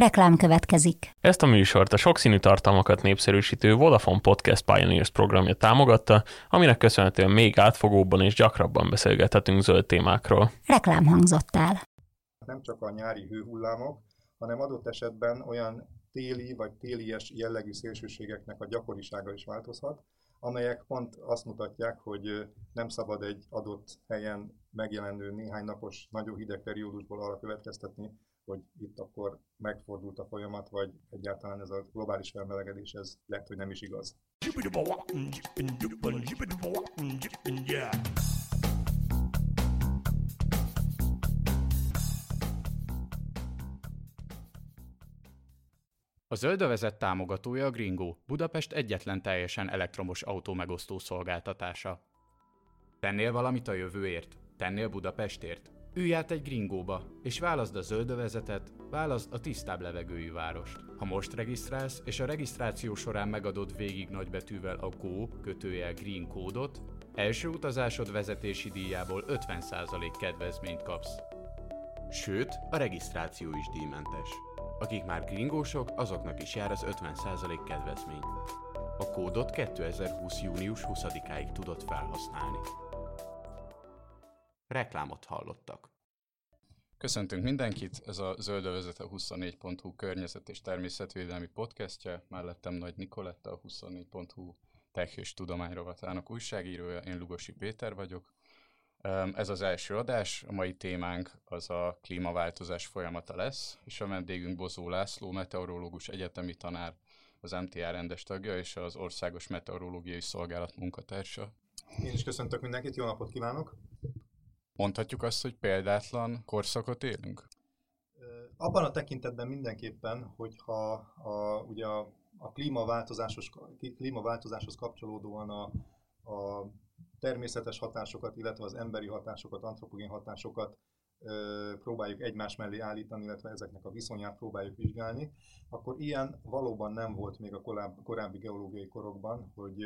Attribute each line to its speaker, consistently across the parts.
Speaker 1: Reklám következik.
Speaker 2: Ezt a műsort a sokszínű tartalmakat népszerűsítő Vodafone Podcast Pioneers programja támogatta, aminek köszönhetően még átfogóbban és gyakrabban beszélgethetünk zöld témákról.
Speaker 1: Reklám hangzott el.
Speaker 3: Nem csak a nyári hőhullámok, hanem adott esetben olyan téli vagy télies jellegű szélsőségeknek a gyakorisága is változhat, amelyek pont azt mutatják, hogy nem szabad egy adott helyen megjelenő néhány napos nagyon hideg periódusból arra következtetni, hogy itt akkor megfordult a folyamat, vagy egyáltalán ez a globális felmelegedés, ez lett, hogy nem is igaz.
Speaker 4: A zöldövezet támogatója a Gringo, Budapest egyetlen teljesen elektromos autó megosztó szolgáltatása. Tennél valamit a jövőért? Tennél Budapestért? Ülj át egy gringóba, és válaszd a zöldövezetet, válaszd a tisztább levegőjű várost. Ha most regisztrálsz, és a regisztráció során megadod végig nagybetűvel a GO kötőjel Green kódot, első utazásod vezetési díjából 50% kedvezményt kapsz. Sőt, a regisztráció is díjmentes. Akik már gringósok, azoknak is jár az 50% kedvezmény. A kódot 2020. június 20-áig tudod felhasználni. Reklámot hallottak. Köszöntünk mindenkit, ez a Zöldövezete 24.hu környezet és természetvédelmi podcastja. Mellettem Nagy Nikoletta, a 24.hu tech és tudományrovatának újságírója, én Lugosi Péter vagyok. Ez az első adás, a mai témánk az a klímaváltozás folyamata lesz, és a vendégünk Bozó László, meteorológus egyetemi tanár, az MTR rendes tagja és az Országos Meteorológiai Szolgálat munkatársa.
Speaker 3: Én is köszöntök mindenkit, jó napot kívánok!
Speaker 4: Mondhatjuk azt, hogy példátlan korszakot élünk?
Speaker 3: Abban a tekintetben mindenképpen, hogyha a, ugye a, a klímaváltozáshoz, klímaváltozáshoz kapcsolódóan a, a természetes hatásokat, illetve az emberi hatásokat, antropogén hatásokat ö, próbáljuk egymás mellé állítani, illetve ezeknek a viszonyát próbáljuk vizsgálni, akkor ilyen valóban nem volt még a korábbi, korábbi geológiai korokban, hogy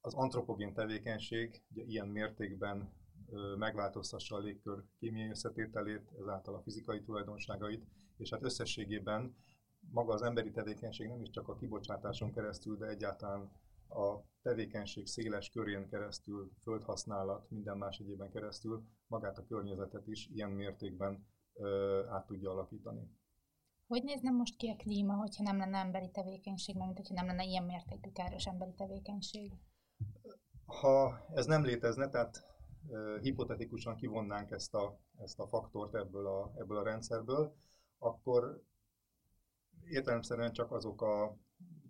Speaker 3: az antropogén tevékenység ugye, ilyen mértékben megváltoztassa a légkör kémiai összetételét, ezáltal a fizikai tulajdonságait, és hát összességében maga az emberi tevékenység nem is csak a kibocsátáson keresztül, de egyáltalán a tevékenység széles körén keresztül, földhasználat, minden más egyében keresztül magát a környezetet is ilyen mértékben ö, át tudja alakítani.
Speaker 5: Hogy nézne most ki a klíma, hogyha nem lenne emberi tevékenység, mert hogyha nem lenne ilyen mértékű káros emberi tevékenység?
Speaker 3: Ha ez nem létezne, tehát hipotetikusan kivonnánk ezt a, ezt a faktort ebből a, ebből a rendszerből, akkor értelemszerűen csak azok a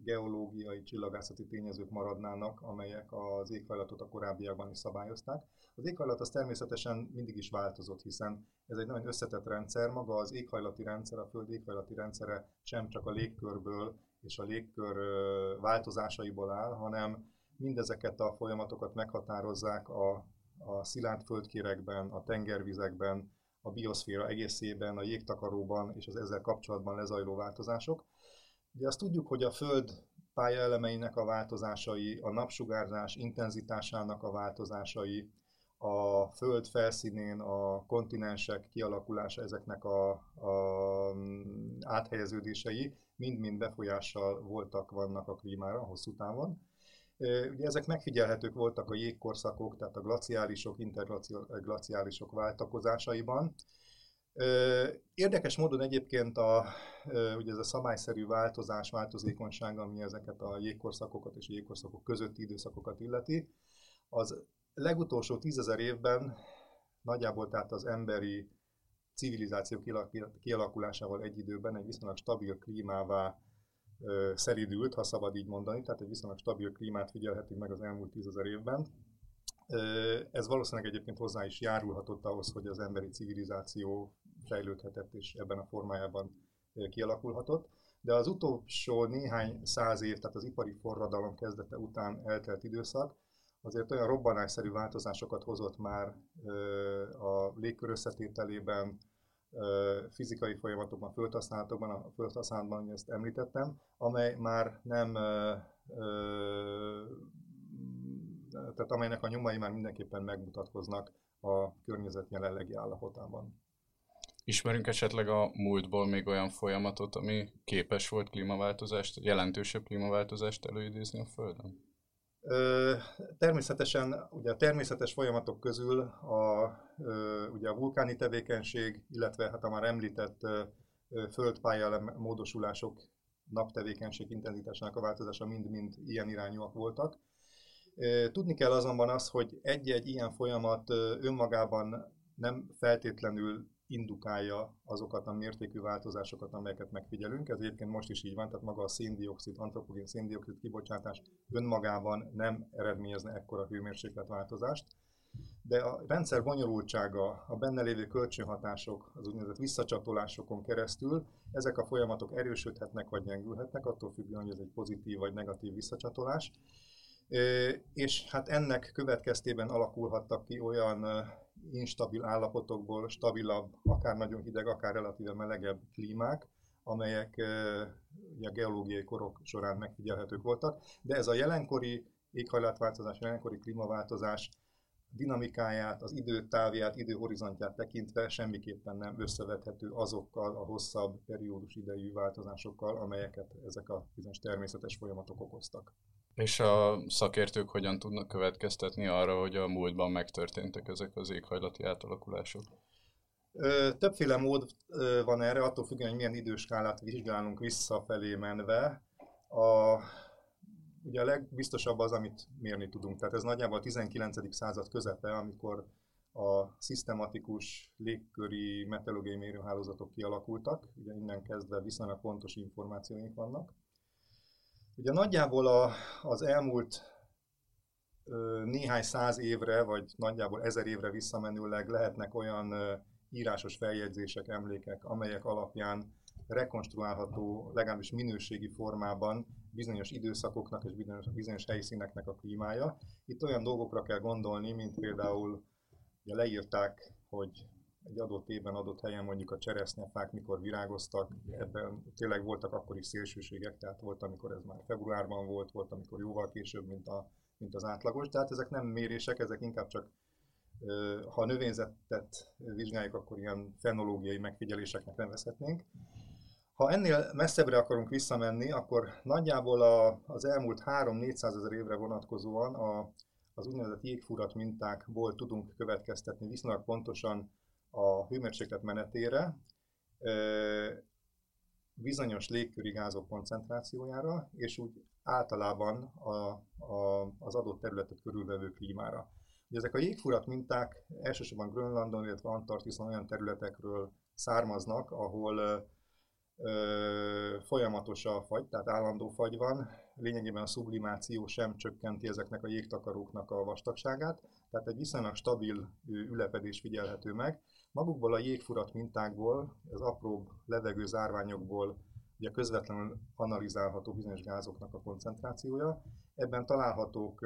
Speaker 3: geológiai, csillagászati tényezők maradnának, amelyek az éghajlatot a korábbiakban is szabályozták. Az éghajlat az természetesen mindig is változott, hiszen ez egy nagyon összetett rendszer, maga az éghajlati rendszer, a Föld éghajlati rendszere sem csak a légkörből és a légkör változásaiból áll, hanem mindezeket a folyamatokat meghatározzák a a szilárd földkérekben, a tengervizekben, a bioszféra egészében, a jégtakaróban és az ezzel kapcsolatban lezajló változások. Ugye azt tudjuk, hogy a Föld pályaelemeinek a változásai, a napsugárzás intenzitásának a változásai, a Föld felszínén a kontinensek kialakulása, ezeknek a, a áthelyeződései mind-mind befolyással voltak, vannak a klímára hosszú távon. Ugye ezek megfigyelhetők voltak a jégkorszakok, tehát a glaciálisok, interglaciálisok váltakozásaiban. Érdekes módon egyébként a, ugye ez a szabályszerű változás, változékonyság, ami ezeket a jégkorszakokat és jégkorszakok közötti időszakokat illeti, az legutolsó tízezer évben nagyjából tehát az emberi civilizáció kialakulásával egy időben egy viszonylag stabil klímává szelidült, ha szabad így mondani, tehát egy viszonylag stabil klímát figyelhetünk meg az elmúlt tízezer évben. Ez valószínűleg egyébként hozzá is járulhatott ahhoz, hogy az emberi civilizáció fejlődhetett és ebben a formájában kialakulhatott. De az utolsó néhány száz év, tehát az ipari forradalom kezdete után eltelt időszak, azért olyan robbanásszerű változásokat hozott már a légkör összetételében, fizikai folyamatokban, földhasználatokban, a földhasználatban, ezt említettem, amely már nem, tehát amelynek a nyomai már mindenképpen megmutatkoznak a környezet jelenlegi állapotában.
Speaker 4: Ismerünk esetleg a múltból még olyan folyamatot, ami képes volt klímaváltozást, jelentősebb klímaváltozást előidézni a Földön?
Speaker 3: Természetesen ugye a természetes folyamatok közül a, ugye a vulkáni tevékenység, illetve hát a már említett földpálya módosulások, naptevékenység intenzitásának a változása mind-mind ilyen irányúak voltak. Tudni kell azonban az, hogy egy-egy ilyen folyamat önmagában nem feltétlenül indukálja azokat a mértékű változásokat, amelyeket megfigyelünk. Ez egyébként most is így van, tehát maga a széndiokszid, antropogén széndiokszid kibocsátás önmagában nem eredményezne ekkora hőmérsékletváltozást, de a rendszer bonyolultsága, a benne lévő kölcsönhatások, az úgynevezett visszacsatolásokon keresztül, ezek a folyamatok erősödhetnek vagy gyengülhetnek, attól függően, hogy ez egy pozitív vagy negatív visszacsatolás. És hát ennek következtében alakulhattak ki olyan instabil állapotokból stabilabb, akár nagyon hideg, akár relatíve melegebb klímák, amelyek a geológiai korok során megfigyelhetők voltak. De ez a jelenkori éghajlatváltozás, jelenkori klímaváltozás dinamikáját, az időtávját, időhorizontját tekintve semmiképpen nem összevethető azokkal a hosszabb periódus idejű változásokkal, amelyeket ezek a bizonyos természetes folyamatok okoztak.
Speaker 4: És a szakértők hogyan tudnak következtetni arra, hogy a múltban megtörténtek ezek az éghajlati átalakulások?
Speaker 3: Többféle mód van erre, attól függően, hogy milyen időskálát vizsgálunk visszafelé menve. A, ugye a legbiztosabb az, amit mérni tudunk. Tehát ez nagyjából a 19. század közepe, amikor a szisztematikus légköri meteorológiai mérőhálózatok kialakultak. Ugye innen kezdve viszonylag pontos információink vannak. Ugye nagyjából a, az elmúlt ö, néhány száz évre, vagy nagyjából ezer évre visszamenőleg lehetnek olyan ö, írásos feljegyzések, emlékek, amelyek alapján rekonstruálható, legalábbis minőségi formában bizonyos időszakoknak és bizonyos, bizonyos helyszíneknek a klímája. Itt olyan dolgokra kell gondolni, mint például ugye leírták, hogy egy adott évben, adott helyen mondjuk a cseresznyefák mikor virágoztak, ebben tényleg voltak akkor is szélsőségek, tehát volt, amikor ez már februárban volt, volt, amikor jóval később, mint, a, mint az átlagos, tehát ezek nem mérések, ezek inkább csak, ha a növényzetet vizsgáljuk, akkor ilyen fenológiai megfigyeléseknek nevezhetnénk. Ha ennél messzebbre akarunk visszamenni, akkor nagyjából a, az elmúlt 3-400 ezer évre vonatkozóan a, az úgynevezett jégfurat mintákból tudunk következtetni viszonylag pontosan a hőmérséklet menetére, bizonyos légköri gázok koncentrációjára, és úgy általában a, a, az adott területet körülvevő klímára. Ugye ezek a jégfurat minták elsősorban Grönlandon, illetve Antarktiszon olyan területekről származnak, ahol folyamatos a fagy, tehát állandó fagy van, lényegében a sublimáció sem csökkenti ezeknek a jégtakaróknak a vastagságát, tehát egy viszonylag stabil ülepedés figyelhető meg, Magukból a jégfurat mintákból, az apróbb levegő zárványokból ugye közvetlenül analizálható bizonyos gázoknak a koncentrációja. Ebben találhatók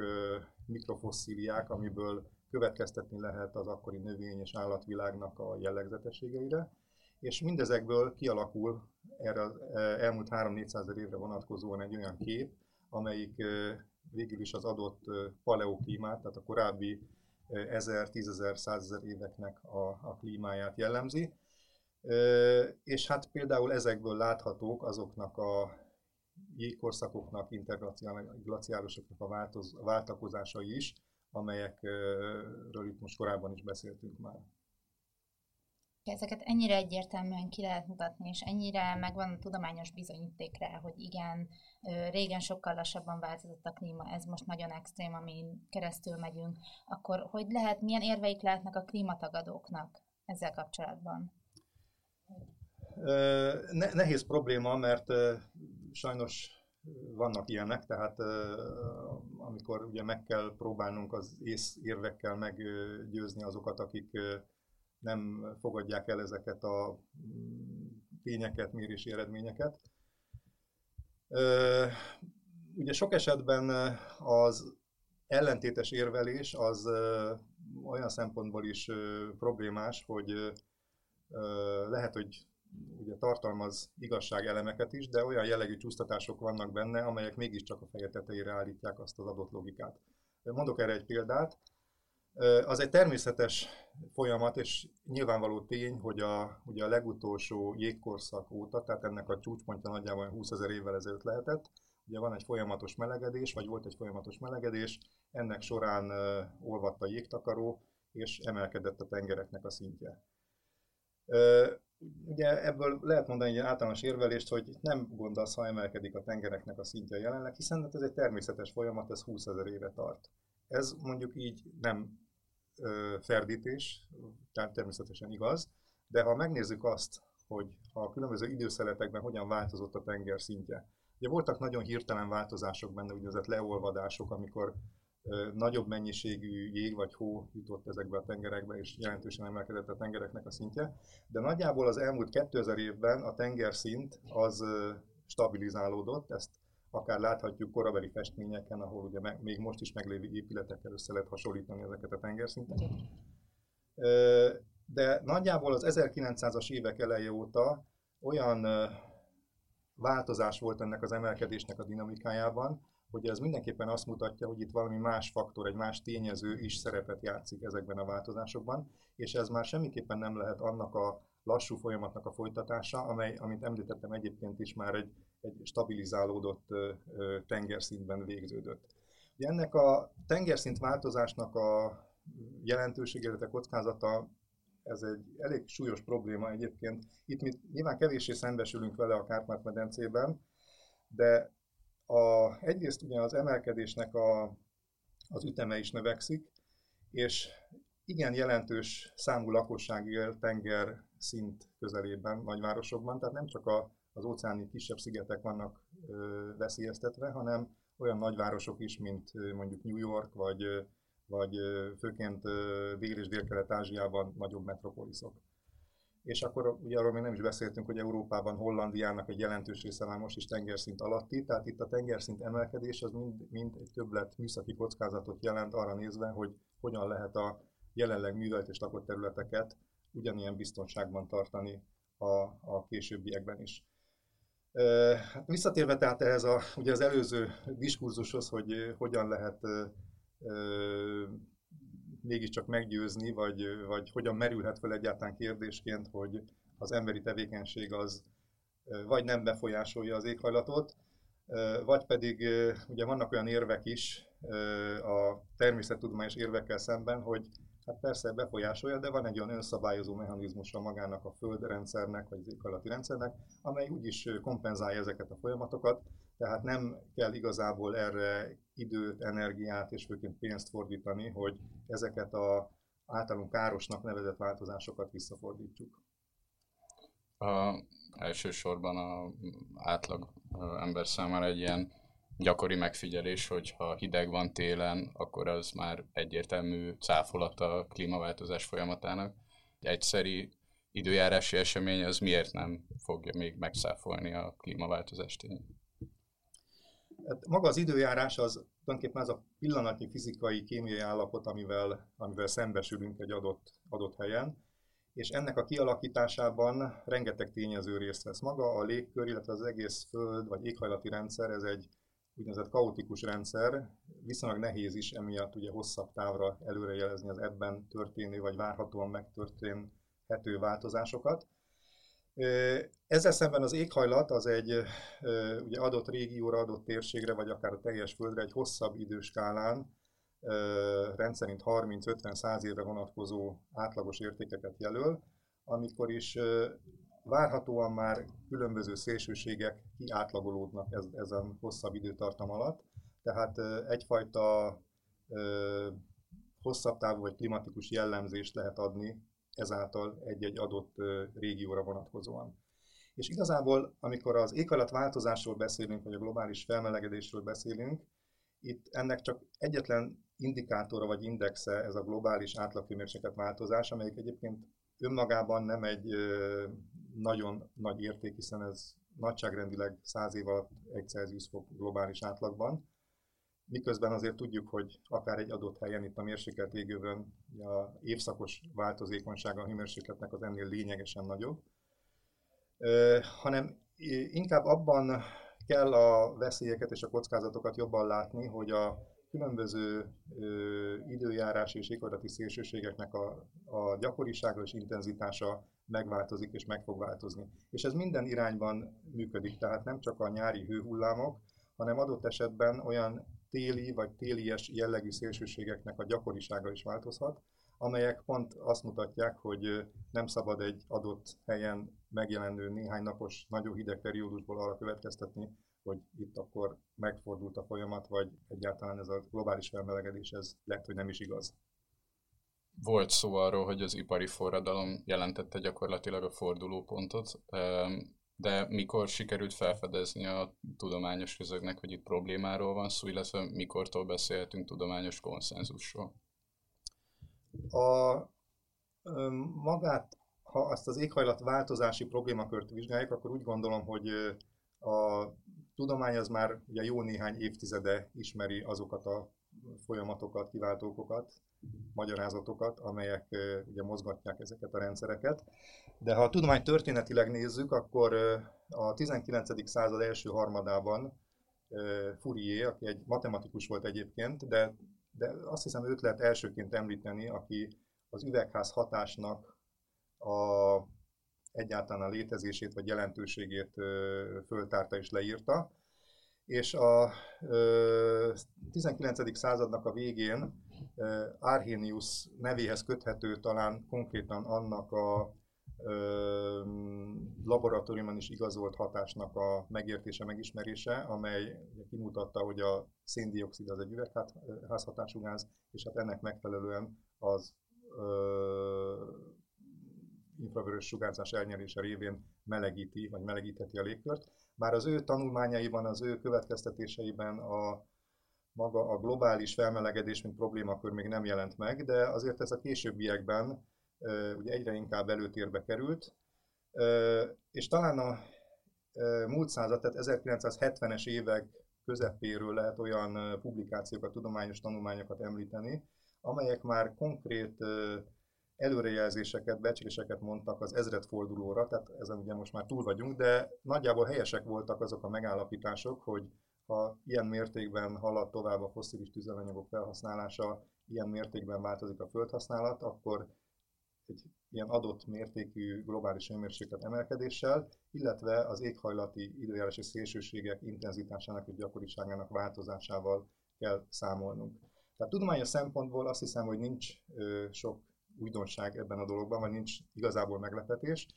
Speaker 3: mikrofosszíliák, amiből következtetni lehet az akkori növény és állatvilágnak a jellegzetességeire, és mindezekből kialakul erre az elmúlt 3-400 évre vonatkozóan egy olyan kép, amelyik végül is az adott paleoklímát, tehát a korábbi ezer, tízezer, százezer éveknek a, a klímáját jellemzi. És hát például ezekből láthatók azoknak a jégkorszakoknak, interglaciálosoknak a, változ, váltakozásai is, amelyekről itt most korábban is beszéltünk már
Speaker 5: ezeket ennyire egyértelműen ki lehet mutatni, és ennyire megvan a tudományos bizonyíték rá, hogy igen, régen sokkal lassabban változott a klíma, ez most nagyon extrém, amin keresztül megyünk, akkor hogy lehet, milyen érveik lehetnek a klímatagadóknak ezzel kapcsolatban?
Speaker 3: Nehéz probléma, mert sajnos vannak ilyenek, tehát amikor ugye meg kell próbálnunk az ész érvekkel meggyőzni azokat, akik nem fogadják el ezeket a mm, tényeket, mérési eredményeket. Ugye sok esetben az ellentétes érvelés az olyan szempontból is problémás, hogy lehet, hogy ugye tartalmaz igazságelemeket is, de olyan jellegű csúsztatások vannak benne, amelyek mégiscsak a feje tetejére állítják azt az adott logikát. Mondok erre egy példát. Az egy természetes folyamat, és nyilvánvaló tény, hogy a, ugye a legutolsó jégkorszak óta, tehát ennek a csúcspontja nagyjából 20 ezer évvel ezelőtt lehetett, ugye van egy folyamatos melegedés, vagy volt egy folyamatos melegedés, ennek során olvadt a jégtakaró, és emelkedett a tengereknek a szintje. Ugye ebből lehet mondani egy általános érvelést, hogy nem gond az, ha emelkedik a tengereknek a szintje jelenleg, hiszen hát ez egy természetes folyamat, ez 20 ezer éve tart. Ez mondjuk így nem ferdítés, tehát természetesen igaz, de ha megnézzük azt, hogy a különböző időszeletekben hogyan változott a tenger szintje. Ugye voltak nagyon hirtelen változások benne, úgynevezett leolvadások, amikor nagyobb mennyiségű jég vagy hó jutott ezekbe a tengerekbe, és jelentősen emelkedett a tengereknek a szintje. De nagyjából az elmúlt 2000 évben a tengerszint az stabilizálódott, ezt akár láthatjuk korabeli festményeken, ahol ugye még most is meglévő épületekkel össze lehet hasonlítani ezeket a tengerszinteket. De nagyjából az 1900-as évek eleje óta olyan változás volt ennek az emelkedésnek a dinamikájában, hogy ez mindenképpen azt mutatja, hogy itt valami más faktor, egy más tényező is szerepet játszik ezekben a változásokban, és ez már semmiképpen nem lehet annak a lassú folyamatnak a folytatása, amely, amit említettem egyébként is már egy, egy stabilizálódott tengerszintben végződött. Ennek a tengerszint változásnak a jelentősége, illetve kockázata, ez egy elég súlyos probléma egyébként. Itt mi nyilván kevéssé szembesülünk vele a Kárpát-medencében, de a, egyrészt ugye az emelkedésnek a, az üteme is növekszik, és igen jelentős számú lakosság él tenger szint közelében, nagyvárosokban, tehát nem csak a, az óceáni kisebb szigetek vannak veszélyeztetve, hanem olyan nagyvárosok is, mint mondjuk New York, vagy, vagy főként Dél- és Dél-Kelet-Ázsiában nagyobb metropoliszok. És akkor ugye arról még nem is beszéltünk, hogy Európában Hollandiának egy jelentős része már most is tengerszint alatti, tehát itt a tengerszint emelkedés az mind, mind egy többlet műszaki kockázatot jelent arra nézve, hogy hogyan lehet a jelenleg művelt és lakott területeket ugyanilyen biztonságban tartani a, a későbbiekben is. Hát visszatérve tehát ehhez a, ugye az előző diskurzushoz, hogy hogyan lehet mégiscsak meggyőzni, vagy, vagy hogyan merülhet fel egyáltalán kérdésként, hogy az emberi tevékenység az vagy nem befolyásolja az éghajlatot, vagy pedig ugye vannak olyan érvek is a természettudományos érvekkel szemben, hogy Hát persze befolyásolja, de van egy olyan önszabályozó mechanizmusa magának a földrendszernek, vagy az éghajlati rendszernek, amely úgyis kompenzálja ezeket a folyamatokat, tehát nem kell igazából erre időt, energiát és főként pénzt fordítani, hogy ezeket a általunk károsnak nevezett változásokat visszafordítsuk.
Speaker 6: A, elsősorban a átlag ember számára egy ilyen gyakori megfigyelés, hogy ha hideg van télen, akkor az már egyértelmű cáfolat a klímaváltozás folyamatának. Egy egyszeri időjárási esemény az miért nem fogja még megszáfolni a klímaváltozást?
Speaker 3: Hát maga az időjárás az tulajdonképpen az a pillanatnyi fizikai, kémiai állapot, amivel, amivel szembesülünk egy adott, adott helyen, és ennek a kialakításában rengeteg tényező részt vesz. Maga a légkör, illetve az egész föld vagy éghajlati rendszer, ez egy úgynevezett kaotikus rendszer, viszonylag nehéz is emiatt ugye hosszabb távra előrejelezni az ebben történő vagy várhatóan megtörténhető változásokat. Ezzel szemben az éghajlat az egy ugye adott régióra, adott térségre, vagy akár a teljes földre egy hosszabb időskálán, rendszerint 30-50-100 évre vonatkozó átlagos értékeket jelöl, amikor is Várhatóan már különböző szélsőségek kiátlagolódnak ez, ezen hosszabb időtartam alatt, tehát egyfajta ö, hosszabb távú vagy klimatikus jellemzést lehet adni ezáltal egy-egy adott régióra vonatkozóan. És igazából, amikor az éghajlatváltozásról beszélünk, vagy a globális felmelegedésről beszélünk, itt ennek csak egyetlen indikátora vagy indexe ez a globális átlaghőmérséklet változás, amelyik egyébként önmagában nem egy nagyon nagy érték, hiszen ez nagyságrendileg 100 év alatt egy Celsius fok globális átlagban. Miközben azért tudjuk, hogy akár egy adott helyen itt a mérsékelt égőben a évszakos változékonysága a hőmérsékletnek az ennél lényegesen nagyobb, hanem inkább abban kell a veszélyeket és a kockázatokat jobban látni, hogy a különböző ö, időjárás és éghajlati szélsőségeknek a, a gyakorisága és intenzitása megváltozik és meg fog változni. És ez minden irányban működik, tehát nem csak a nyári hőhullámok, hanem adott esetben olyan téli vagy télies jellegű szélsőségeknek a gyakorisága is változhat, amelyek pont azt mutatják, hogy nem szabad egy adott helyen megjelenő néhány napos nagyon hideg periódusból arra következtetni, hogy itt akkor megfordult a folyamat, vagy egyáltalán ez a globális felmelegedés, ez lett, hogy nem is igaz.
Speaker 6: Volt szó arról, hogy az ipari forradalom jelentette gyakorlatilag a fordulópontot, de mikor sikerült felfedezni a tudományos közöknek, hogy itt problémáról van szó, illetve mikortól beszélhetünk tudományos konszenzusról?
Speaker 3: A magát, ha azt az éghajlat változási problémakört vizsgáljuk, akkor úgy gondolom, hogy a tudomány az már ugye jó néhány évtizede ismeri azokat a folyamatokat, kiváltókokat, magyarázatokat, amelyek ugye mozgatják ezeket a rendszereket. De ha a tudomány történetileg nézzük, akkor a 19. század első harmadában Fourier, aki egy matematikus volt egyébként, de, de azt hiszem őt lehet elsőként említeni, aki az üvegház hatásnak a, egyáltalán a létezését vagy jelentőségét föltárta és leírta. És a 19. századnak a végén Arrhenius nevéhez köthető talán konkrétan annak a laboratóriumon is igazolt hatásnak a megértése, megismerése, amely kimutatta, hogy a széndiokszid az egy üvegházhatású gáz, és hát ennek megfelelően az infravörös sugárzás elnyerése révén melegíti, vagy melegítheti a légkört. Már az ő tanulmányaiban, az ő következtetéseiben a maga a globális felmelegedés, mint problémakör még nem jelent meg, de azért ez a későbbiekben ugye egyre inkább előtérbe került, és talán a múlt század, tehát 1970-es évek közepéről lehet olyan publikációkat, tudományos tanulmányokat említeni, amelyek már konkrét előrejelzéseket, becsléseket mondtak az ezredfordulóra, tehát ezen ugye most már túl vagyunk, de nagyjából helyesek voltak azok a megállapítások, hogy ha ilyen mértékben halad tovább a foszilis tüzelőanyagok felhasználása, ilyen mértékben változik a földhasználat, akkor egy ilyen adott mértékű globális hőmérséklet emelkedéssel, illetve az éghajlati időjárási szélsőségek intenzitásának és gyakoriságának változásával kell számolnunk. Tehát tudományos szempontból azt hiszem, hogy nincs ö, sok újdonság ebben a dologban, vagy nincs igazából meglepetés.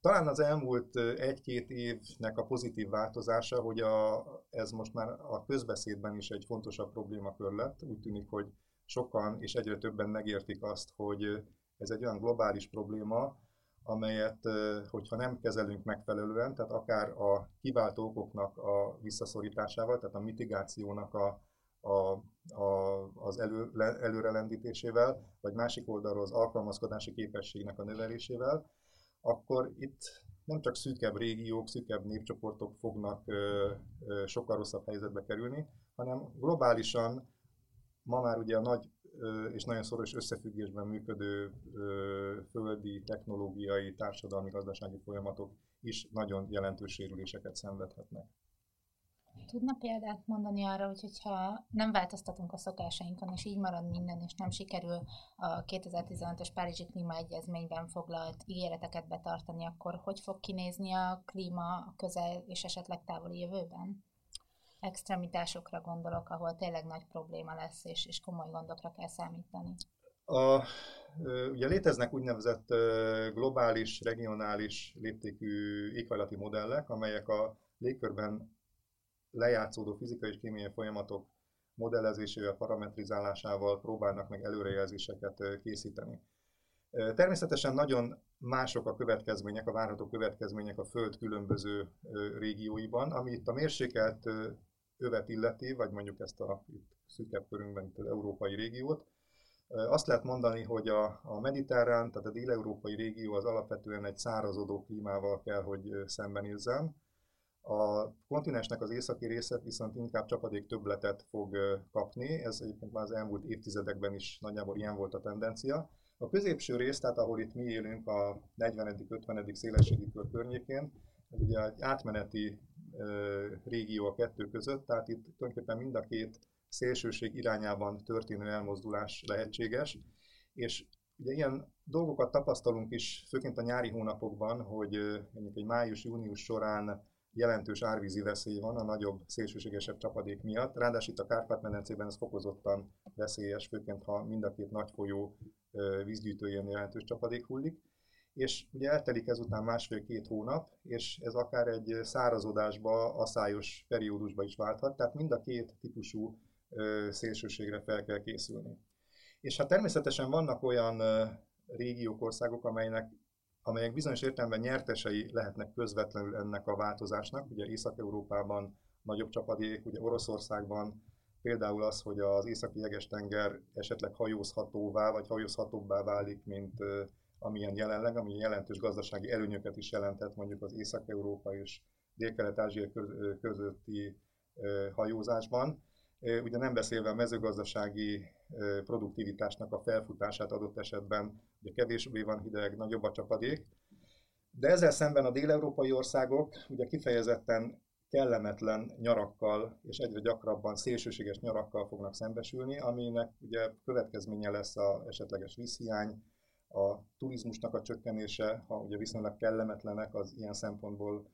Speaker 3: Talán az elmúlt egy-két évnek a pozitív változása, hogy a, ez most már a közbeszédben is egy fontosabb problémakör lett. Úgy tűnik, hogy sokan és egyre többen megértik azt, hogy ez egy olyan globális probléma, amelyet, hogyha nem kezelünk megfelelően, tehát akár a kiváltó okoknak a visszaszorításával, tehát a mitigációnak a, a, a, az elő, előrelendítésével, vagy másik oldalról az alkalmazkodási képességnek a növelésével, akkor itt nem csak szűkebb régiók, szűkebb népcsoportok fognak ö, ö, sokkal rosszabb helyzetbe kerülni, hanem globálisan ma már ugye a nagy ö, és nagyon szoros összefüggésben működő ö, földi, technológiai, társadalmi, gazdasági folyamatok is nagyon jelentős sérüléseket szenvedhetnek.
Speaker 5: Tudna példát mondani arra, hogy hogyha nem változtatunk a szokásainkon, és így marad minden, és nem sikerül a 2015-ös Párizsi Klímaegyezményben foglalt ígéreteket betartani, akkor hogy fog kinézni a klíma a közel és esetleg távoli jövőben? Extremitásokra gondolok, ahol tényleg nagy probléma lesz, és, és komoly gondokra kell számítani.
Speaker 3: A, ugye léteznek úgynevezett globális, regionális léptékű éghajlati modellek, amelyek a légkörben lejátszódó fizikai és kémiai folyamatok modellezésével, parametrizálásával próbálnak meg előrejelzéseket készíteni. Természetesen nagyon mások a következmények, a várható következmények a Föld különböző régióiban, ami itt a mérsékelt övet illeti, vagy mondjuk ezt a itt szűkebb körünkben itt az európai régiót. Azt lehet mondani, hogy a, a mediterrán, tehát a dél-európai régió az alapvetően egy szárazodó klímával kell, hogy szembenézzen, a kontinensnek az északi része viszont inkább csapadék többletet fog kapni, ez egyébként már az elmúlt évtizedekben is nagyjából ilyen volt a tendencia. A középső rész, tehát ahol itt mi élünk a 40.-50. szélességi kör környékén, ez ugye egy átmeneti régió a kettő között, tehát itt tulajdonképpen mind a két szélsőség irányában történő elmozdulás lehetséges, és ugye ilyen dolgokat tapasztalunk is, főként a nyári hónapokban, hogy mondjuk egy május-június során jelentős árvízi veszély van a nagyobb, szélsőségesebb csapadék miatt. Ráadásul itt a Kárpát-medencében ez fokozottan veszélyes, főként ha mind a két nagy folyó vízgyűjtőjén jelentős csapadék hullik. És ugye eltelik ezután másfél-két hónap, és ez akár egy szárazodásba, asszályos periódusba is válthat, tehát mind a két típusú szélsőségre fel kell készülni. És hát természetesen vannak olyan régiók, országok, amelynek amelyek bizonyos értelemben nyertesei lehetnek közvetlenül ennek a változásnak. Ugye Észak-Európában nagyobb csapadék, ugye Oroszországban például az, hogy az északi jeges-tenger esetleg hajózhatóvá vagy hajózhatóbbá válik, mint amilyen jelenleg, ami jelentős gazdasági előnyöket is jelentett mondjuk az Észak-Európa és Dél-Kelet-Ázsia közötti hajózásban. Ugye nem beszélve a mezőgazdasági produktivitásnak a felfutását adott esetben, ugye kevésbé van hideg, nagyobb a csapadék, de ezzel szemben a déleurópai országok ugye kifejezetten kellemetlen nyarakkal és egyre gyakrabban szélsőséges nyarakkal fognak szembesülni, aminek ugye következménye lesz a esetleges vízhiány, a turizmusnak a csökkenése, ha ugye viszonylag kellemetlenek az ilyen szempontból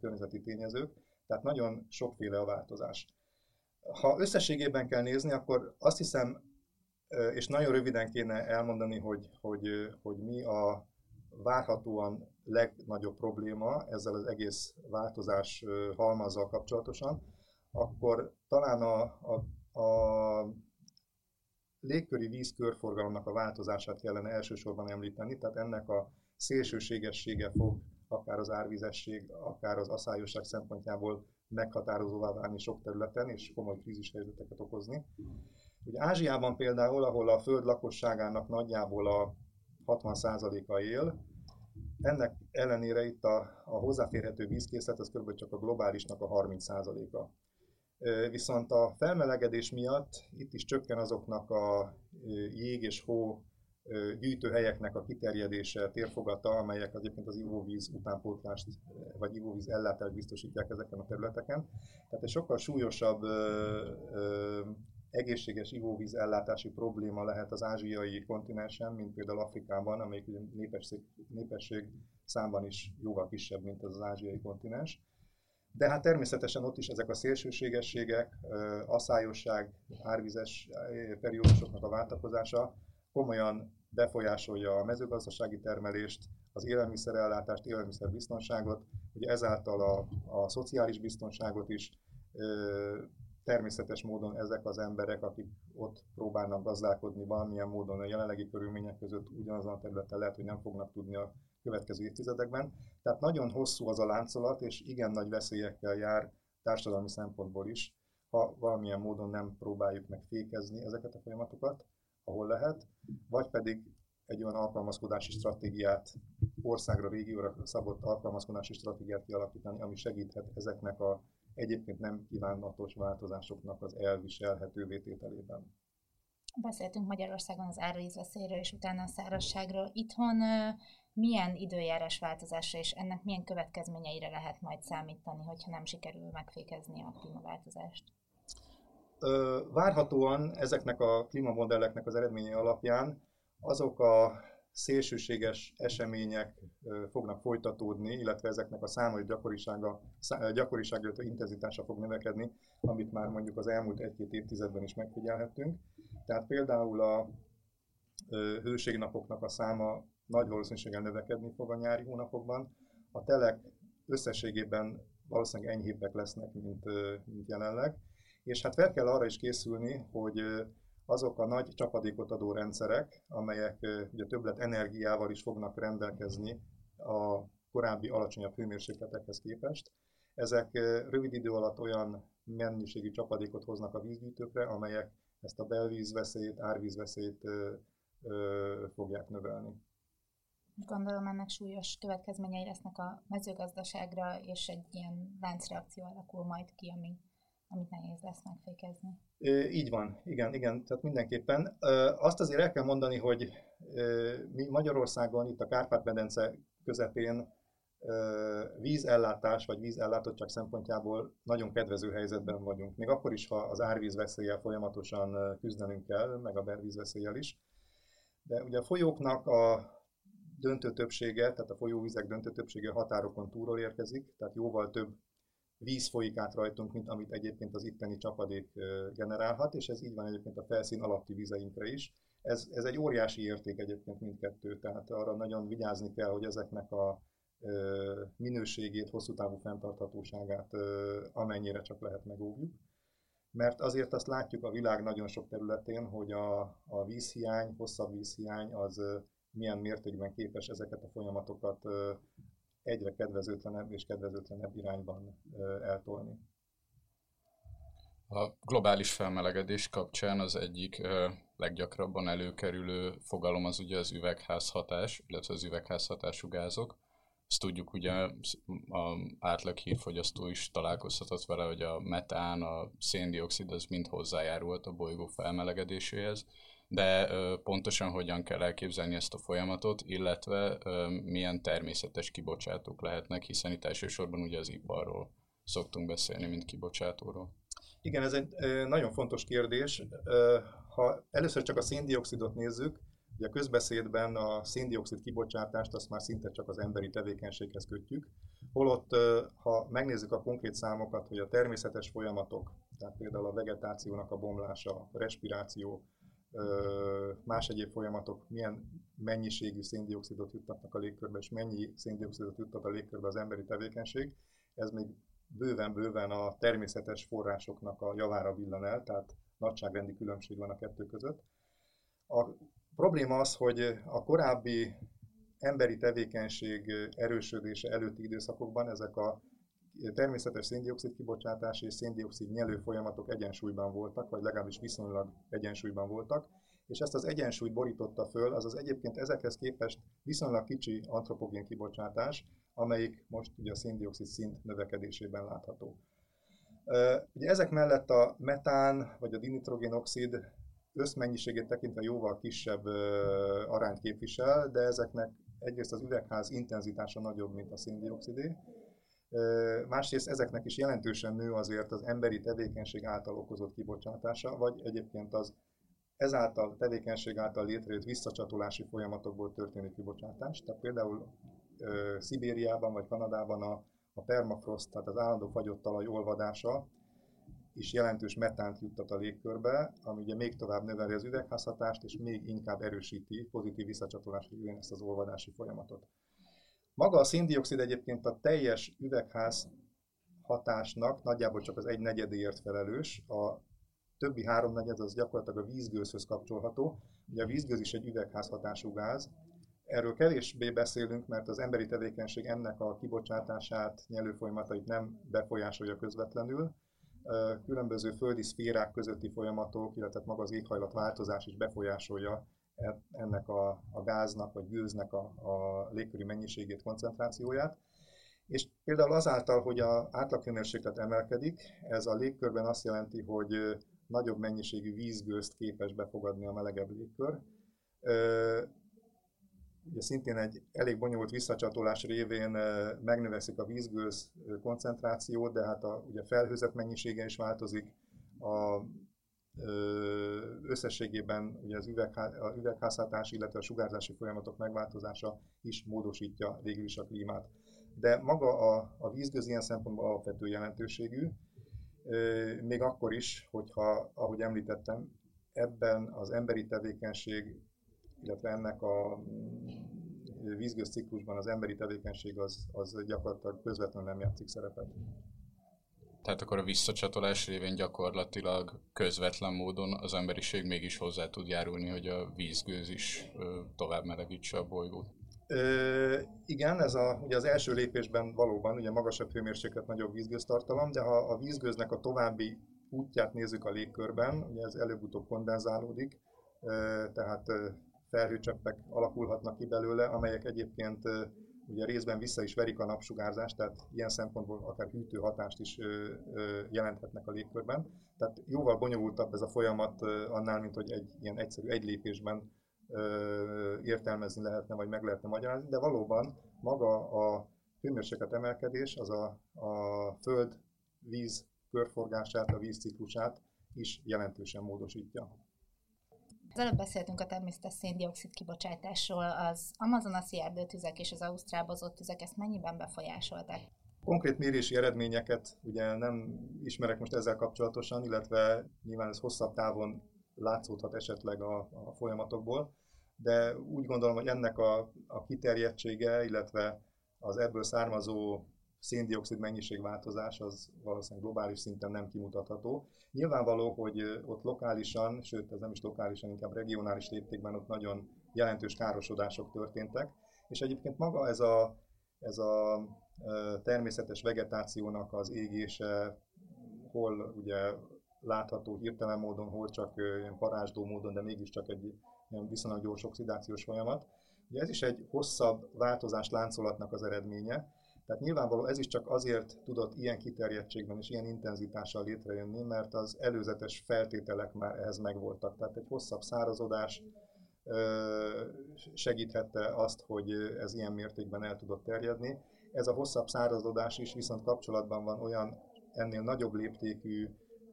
Speaker 3: környezeti tényezők, tehát nagyon sokféle a változás. Ha összességében kell nézni, akkor azt hiszem, és nagyon röviden kéne elmondani, hogy, hogy, hogy mi a várhatóan legnagyobb probléma ezzel az egész változás halmazzal kapcsolatosan, akkor talán a, a, a légköri vízkörforgalomnak a változását kellene elsősorban említeni, tehát ennek a szélsőségessége fog akár az árvizesség, akár az aszályosság szempontjából meghatározóvá válni sok területen, és komoly krízis helyzeteket okozni. Ugye Ázsiában például, ahol a föld lakosságának nagyjából a 60%-a él, ennek ellenére itt a, a hozzáférhető vízkészlet, az kb. csak a globálisnak a 30%-a. Viszont a felmelegedés miatt itt is csökken azoknak a jég és hó gyűjtőhelyeknek a kiterjedése, térfogata, amelyek egyébként az ivóvíz utánpótlást, vagy ivóvíz ellátást biztosítják ezeken a területeken. Tehát egy sokkal súlyosabb egészséges ivóvíz ellátási probléma lehet az ázsiai kontinensen, mint például Afrikában, amelyik népesség, népesség számban is jóval kisebb, mint az, az ázsiai kontinens. De hát természetesen ott is ezek a szélsőségességek, asszályosság, árvizes periódusoknak a váltakozása komolyan befolyásolja a mezőgazdasági termelést, az élelmiszerellátást, élelmiszerbiztonságot, ugye ezáltal a, a szociális biztonságot is, természetes módon ezek az emberek, akik ott próbálnak gazdálkodni valamilyen módon a jelenlegi körülmények között ugyanazon a területen lehet, hogy nem fognak tudni a következő évtizedekben. Tehát nagyon hosszú az a láncolat, és igen nagy veszélyekkel jár társadalmi szempontból is, ha valamilyen módon nem próbáljuk meg fékezni ezeket a folyamatokat, ahol lehet, vagy pedig egy olyan alkalmazkodási stratégiát, országra, régióra szabott alkalmazkodási stratégiát kialakítani, ami segíthet ezeknek a egyébként nem kívánatos változásoknak az elviselhető vétételében.
Speaker 5: Beszéltünk Magyarországon az árvízveszélyről és utána a szárazságról. Itthon milyen időjárás változásra és ennek milyen következményeire lehet majd számítani, hogyha nem sikerül megfékezni a klímaváltozást?
Speaker 3: Várhatóan ezeknek a klímamodelleknek az eredményei alapján azok a szélsőséges események fognak folytatódni, illetve ezeknek a száma és gyakorisága, gyakorisága, illetve intenzitása fog növekedni, amit már mondjuk az elmúlt egy-két évtizedben is megfigyelhettünk. Tehát például a hőségnapoknak a száma nagy valószínűséggel növekedni fog a nyári hónapokban. A telek összességében valószínűleg enyhébbek lesznek, mint, mint jelenleg. És hát fel kell arra is készülni, hogy azok a nagy csapadékot adó rendszerek, amelyek ugye többlet energiával is fognak rendelkezni a korábbi alacsonyabb hőmérsékletekhez képest. Ezek rövid idő alatt olyan mennyiségű csapadékot hoznak a vízgyűjtőkre, amelyek ezt a belvízveszélyt, árvízveszélyt ö, ö, fogják növelni.
Speaker 5: Gondolom ennek súlyos következményei lesznek a mezőgazdaságra, és egy ilyen láncreakció alakul majd ki, ami amit nehéz lesz megfékezni.
Speaker 3: Így van, igen, igen, tehát mindenképpen. Azt azért el kell mondani, hogy mi Magyarországon, itt a Kárpát-medence közepén vízellátás vagy vízellátottság szempontjából nagyon kedvező helyzetben vagyunk. Még akkor is, ha az árvíz veszéllyel folyamatosan küzdenünk kell, meg a bervíz veszéllyel is. De ugye a folyóknak a döntő többsége, tehát a folyóvizek döntő többsége határokon túlról érkezik, tehát jóval több víz folyik át rajtunk, mint amit egyébként az itteni csapadék generálhat, és ez így van egyébként a felszín alatti vizeinkre is. Ez, ez egy óriási érték egyébként mindkettő, tehát arra nagyon vigyázni kell, hogy ezeknek a minőségét, hosszú távú fenntarthatóságát amennyire csak lehet megóvjuk. Mert azért azt látjuk a világ nagyon sok területén, hogy a, a vízhiány, hosszabb vízhiány az milyen mértékben képes ezeket a folyamatokat egyre kedvezőtlenebb és kedvezőtlenebb irányban eltolni.
Speaker 6: A globális felmelegedés kapcsán az egyik leggyakrabban előkerülő fogalom az ugye az üvegházhatás, illetve az üvegházhatású gázok. Ezt tudjuk, ugye a átlag hírfogyasztó is találkozhatott vele, hogy a metán, a széndiokszid, az mind hozzájárult a bolygó felmelegedéséhez de pontosan hogyan kell elképzelni ezt a folyamatot, illetve milyen természetes kibocsátók lehetnek, hiszen itt elsősorban ugye az iparról szoktunk beszélni, mint kibocsátóról.
Speaker 3: Igen, ez egy nagyon fontos kérdés. Ha először csak a széndiokszidot nézzük, ugye a közbeszédben a széndiokszid kibocsátást azt már szinte csak az emberi tevékenységhez kötjük, holott ha megnézzük a konkrét számokat, hogy a természetes folyamatok, tehát például a vegetációnak a bomlása, a respiráció, más egyéb folyamatok milyen mennyiségű széndiokszidot juttatnak a légkörbe, és mennyi széndiokszidot juttat a légkörbe az emberi tevékenység, ez még bőven-bőven a természetes forrásoknak a javára villan el, tehát nagyságrendi különbség van a kettő között. A probléma az, hogy a korábbi emberi tevékenység erősödése előtti időszakokban ezek a természetes széndiokszid kibocsátás és széndiokszid nyelő folyamatok egyensúlyban voltak, vagy legalábbis viszonylag egyensúlyban voltak, és ezt az egyensúlyt borította föl, az az egyébként ezekhez képest viszonylag kicsi antropogén kibocsátás, amelyik most ugye a széndiokszid szint növekedésében látható. Ugye ezek mellett a metán vagy a dinitrogénoxid összmennyiségét tekintve jóval kisebb arányt képvisel, de ezeknek egyrészt az üvegház intenzitása nagyobb, mint a széndiokszidé, Másrészt ezeknek is jelentősen nő azért az emberi tevékenység által okozott kibocsátása, vagy egyébként az ezáltal tevékenység által létrejött visszacsatolási folyamatokból történő kibocsátás. Tehát például ö, Szibériában vagy Kanadában a, a permafrost, tehát az állandó fagyott talaj olvadása is jelentős metánt juttat a légkörbe, ami ugye még tovább növeli az üvegházhatást, és még inkább erősíti pozitív visszacsatolás révén ezt az olvadási folyamatot. Maga a széndiokszid egyébként a teljes üvegház hatásnak nagyjából csak az egy negyedéért felelős, a többi háromnegyed az gyakorlatilag a vízgőzhöz kapcsolható. Ugye a vízgőz is egy üvegházhatású gáz. Erről kevésbé beszélünk, mert az emberi tevékenység ennek a kibocsátását, nyelő folyamatait nem befolyásolja közvetlenül. Különböző földi szférák közötti folyamatok, illetve maga az éghajlat változás is befolyásolja ennek a, a gáznak vagy gőznek a, a légköri mennyiségét, koncentrációját. És például azáltal, hogy a átlaghőmérséklet emelkedik, ez a légkörben azt jelenti, hogy nagyobb mennyiségű vízgőzt képes befogadni a melegebb légkör. Ugye szintén egy elég bonyolult visszacsatolás révén megnövekszik a vízgőz koncentráció, de hát a ugye felhőzet mennyisége is változik, a összességében ugye az üvegházhatás, illetve a sugárzási folyamatok megváltozása is módosítja végül is a klímát. De maga a, a vízgöz ilyen szempontból alapvető jelentőségű, még akkor is, hogyha, ahogy említettem, ebben az emberi tevékenység, illetve ennek a mm, vízgőz ciklusban az emberi tevékenység az, az gyakorlatilag közvetlenül nem játszik szerepet.
Speaker 6: Tehát akkor a visszacsatolás révén gyakorlatilag közvetlen módon az emberiség mégis hozzá tud járulni, hogy a vízgőz is tovább melegítse a bolygót.
Speaker 3: Ö, igen, ez a, ugye az első lépésben valóban ugye magasabb hőmérséklet, nagyobb vízgőztartalom, de ha a vízgőznek a további útját nézzük a légkörben, ugye ez előbb-utóbb kondenzálódik, tehát felhőcseppek alakulhatnak ki belőle, amelyek egyébként ugye részben vissza is verik a napsugárzást, tehát ilyen szempontból akár hűtő hatást is jelenthetnek a légkörben. Tehát jóval bonyolultabb ez a folyamat annál, mint hogy egy ilyen egyszerű egy lépésben értelmezni lehetne, vagy meg lehetne magyarázni, de valóban maga a hőmérséklet emelkedés az a, a föld víz körforgását, a vízciklusát is jelentősen módosítja.
Speaker 5: Az előbb beszéltünk a természetes széndiokszid kibocsátásról, az amazonasi erdőtüzek és az ausztrál tüzek ezt mennyiben befolyásolták?
Speaker 3: Konkrét mérési eredményeket ugye nem ismerek most ezzel kapcsolatosan, illetve nyilván ez hosszabb távon látszódhat esetleg a, a folyamatokból, de úgy gondolom, hogy ennek a, a kiterjedtsége, illetve az ebből származó széndiokszid mennyiségváltozás az valószínűleg globális szinten nem kimutatható. Nyilvánvaló, hogy ott lokálisan, sőt ez nem is lokálisan, inkább regionális léptékben ott nagyon jelentős károsodások történtek, és egyébként maga ez a, ez a természetes vegetációnak az égése, hol ugye látható hirtelen módon, hol csak ilyen parázsdó módon, de mégiscsak egy ilyen viszonylag gyors oxidációs folyamat. Ugye ez is egy hosszabb változás láncolatnak az eredménye, tehát nyilvánvaló ez is csak azért tudott ilyen kiterjedtségben és ilyen intenzitással létrejönni, mert az előzetes feltételek már ehhez megvoltak. Tehát egy hosszabb szárazodás segíthette azt, hogy ez ilyen mértékben el tudott terjedni. Ez a hosszabb szárazodás is viszont kapcsolatban van olyan ennél nagyobb léptékű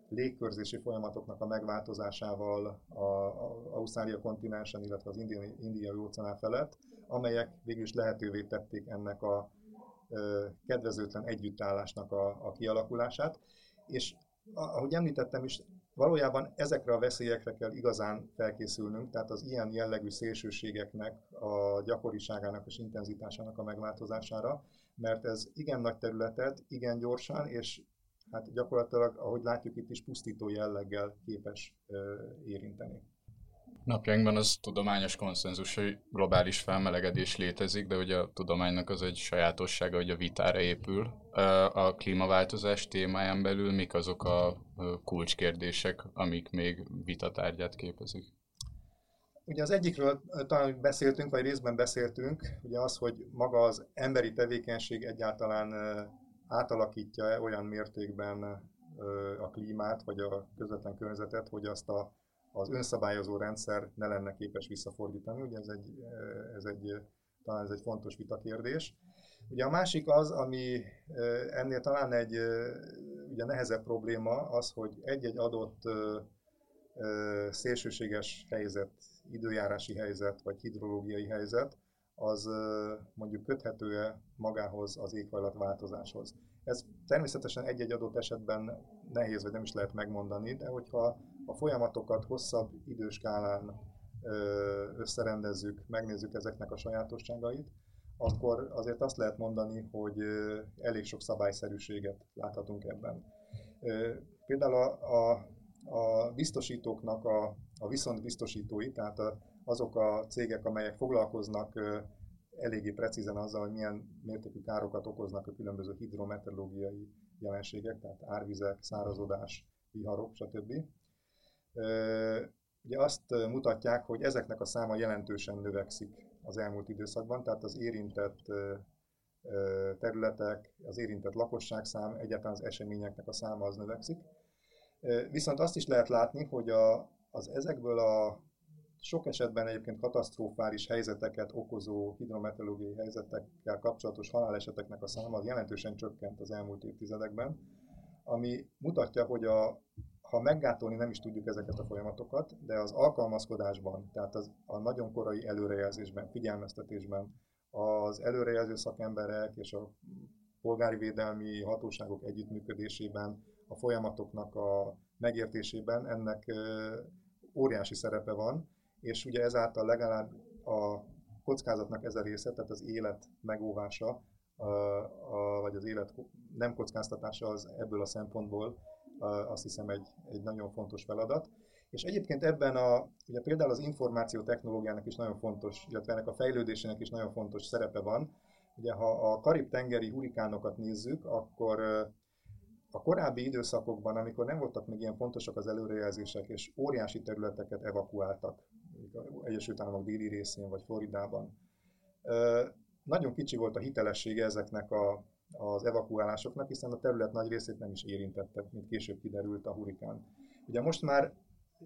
Speaker 3: légkörzési folyamatoknak a megváltozásával a, Ausztrália kontinensen, illetve az indiai, indiai óceán felett, amelyek végül is lehetővé tették ennek a kedvezőtlen együttállásnak a, a kialakulását. És ahogy említettem is, valójában ezekre a veszélyekre kell igazán felkészülnünk, tehát az ilyen jellegű szélsőségeknek a gyakoriságának és intenzitásának a megváltozására, mert ez igen nagy területet, igen gyorsan, és hát gyakorlatilag, ahogy látjuk itt is, pusztító jelleggel képes érinteni.
Speaker 6: Napjainkban az tudományos konszenzus, hogy globális felmelegedés létezik, de hogy a tudománynak az egy sajátossága, hogy a vitára épül. A klímaváltozás témáján belül mik azok a kulcskérdések, amik még vitatárgyát képezik?
Speaker 3: Ugye az egyikről talán beszéltünk, vagy részben beszéltünk, ugye az, hogy maga az emberi tevékenység egyáltalán átalakítja-e olyan mértékben a klímát, vagy a közvetlen környezetet, hogy azt a az önszabályozó rendszer ne lenne képes visszafordítani. Ugye ez egy, ez egy, talán ez egy fontos vitakérdés. Ugye a másik az, ami ennél talán egy ugye nehezebb probléma, az, hogy egy-egy adott szélsőséges helyzet, időjárási helyzet vagy hidrológiai helyzet, az mondjuk köthető-e magához az éghajlatváltozáshoz. Ez természetesen egy-egy adott esetben nehéz, vagy nem is lehet megmondani, de hogyha a folyamatokat hosszabb időskálán összerendezzük, megnézzük ezeknek a sajátosságait, akkor azért azt lehet mondani, hogy elég sok szabályszerűséget láthatunk ebben. Például a, a, a biztosítóknak a, a viszont biztosítói, tehát azok a cégek, amelyek foglalkoznak eléggé precízen azzal, hogy milyen mértékű károkat okoznak a különböző hidrometeorológiai jelenségek, tehát árvizek, szárazodás, viharok, stb. Ugye azt mutatják, hogy ezeknek a száma jelentősen növekszik az elmúlt időszakban, tehát az érintett területek, az érintett lakosságszám, egyáltalán az eseményeknek a száma az növekszik. Viszont azt is lehet látni, hogy a, az ezekből a sok esetben egyébként katasztrofális helyzeteket okozó hidrometeorológiai helyzetekkel kapcsolatos haláleseteknek a száma jelentősen csökkent az elmúlt évtizedekben, ami mutatja, hogy a, ha meggátolni nem is tudjuk ezeket a folyamatokat, de az alkalmazkodásban, tehát az, a nagyon korai előrejelzésben, figyelmeztetésben, az előrejelző szakemberek és a polgári védelmi hatóságok együttműködésében, a folyamatoknak a megértésében ennek óriási szerepe van, és ugye ezáltal legalább a kockázatnak ez a része, tehát az élet megóvása, a, a, vagy az élet nem kockáztatása az ebből a szempontból azt hiszem egy, egy nagyon fontos feladat. És egyébként ebben a, ugye például az információ technológiának is nagyon fontos, illetve ennek a fejlődésének is nagyon fontos szerepe van. Ugye ha a karib-tengeri hurikánokat nézzük, akkor a korábbi időszakokban, amikor nem voltak még ilyen fontosak az előrejelzések, és óriási területeket evakuáltak, Egyesült Államok déli részén, vagy Floridában, nagyon kicsi volt a hitelessége ezeknek a, az evakuálásoknak, hiszen a terület nagy részét nem is érintettek, mint később kiderült a hurikán. Ugye most már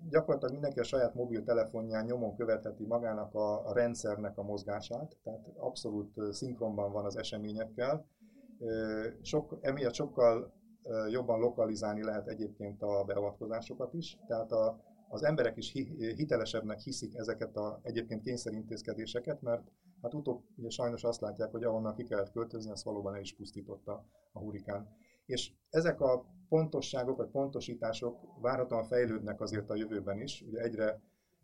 Speaker 3: gyakorlatilag mindenki a saját mobiltelefonján nyomon követheti magának a, a rendszernek a mozgását, tehát abszolút szinkronban van az eseményekkel. Sok, emiatt sokkal jobban lokalizálni lehet egyébként a beavatkozásokat is, tehát a, az emberek is hitelesebbnek hiszik ezeket a egyébként kényszerintézkedéseket, mert hát utóbb ugye sajnos azt látják, hogy ahonnan ki kellett költözni, az valóban el is pusztította a hurikán. És ezek a pontosságok vagy pontosítások várhatóan fejlődnek azért a jövőben is, ugye egyre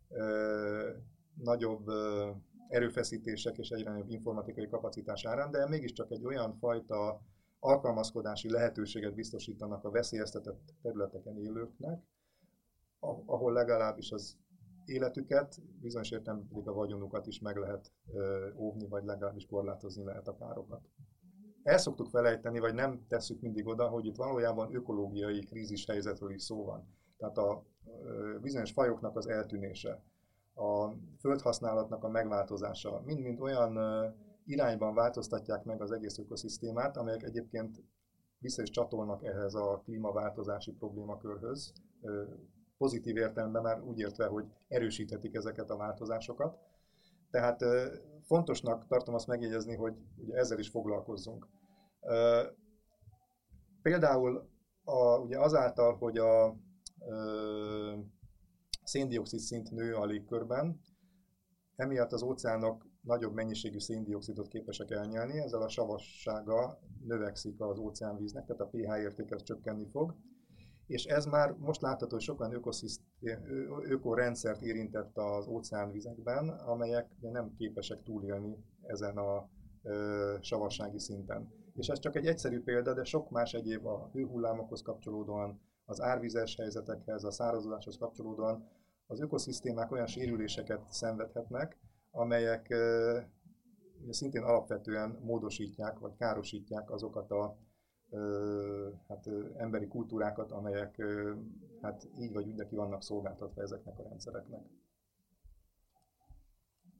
Speaker 3: ö, nagyobb ö, erőfeszítések és egyre nagyobb informatikai kapacitás árán, de mégiscsak egy olyan fajta alkalmazkodási lehetőséget biztosítanak a veszélyeztetett területeken élőknek, ahol legalábbis az életüket, bizonyos értelemben pedig a vagyonukat is meg lehet óvni, vagy legalábbis korlátozni lehet a károkat. El szoktuk felejteni, vagy nem tesszük mindig oda, hogy itt valójában ökológiai krízis helyzetről is szó van. Tehát a bizonyos fajoknak az eltűnése, a földhasználatnak a megváltozása, mind-mind olyan irányban változtatják meg az egész ökoszisztémát, amelyek egyébként vissza is csatolnak ehhez a klímaváltozási problémakörhöz, pozitív értelemben már úgy értve, hogy erősíthetik ezeket a változásokat. Tehát fontosnak tartom azt megjegyezni, hogy ugye ezzel is foglalkozzunk. Például a, ugye azáltal, hogy a széndiokszid szint nő a légkörben, emiatt az óceánok nagyobb mennyiségű széndiokszidot képesek elnyelni, ezzel a savassága növekszik az óceánvíznek, tehát a pH érték csökkenni fog, és ez már most látható, hogy sokan ökorendszert érintett az óceánvizekben, amelyek nem képesek túlélni ezen a ö, savassági szinten. És ez csak egy egyszerű példa, de sok más egyéb a hőhullámokhoz kapcsolódóan, az árvizes helyzetekhez, a szárazodáshoz kapcsolódóan az ökoszisztémák olyan sérüléseket szenvedhetnek, amelyek ö, szintén alapvetően módosítják vagy károsítják azokat a hát, emberi kultúrákat, amelyek hát így vagy úgy neki vannak szolgáltatva ezeknek a rendszereknek.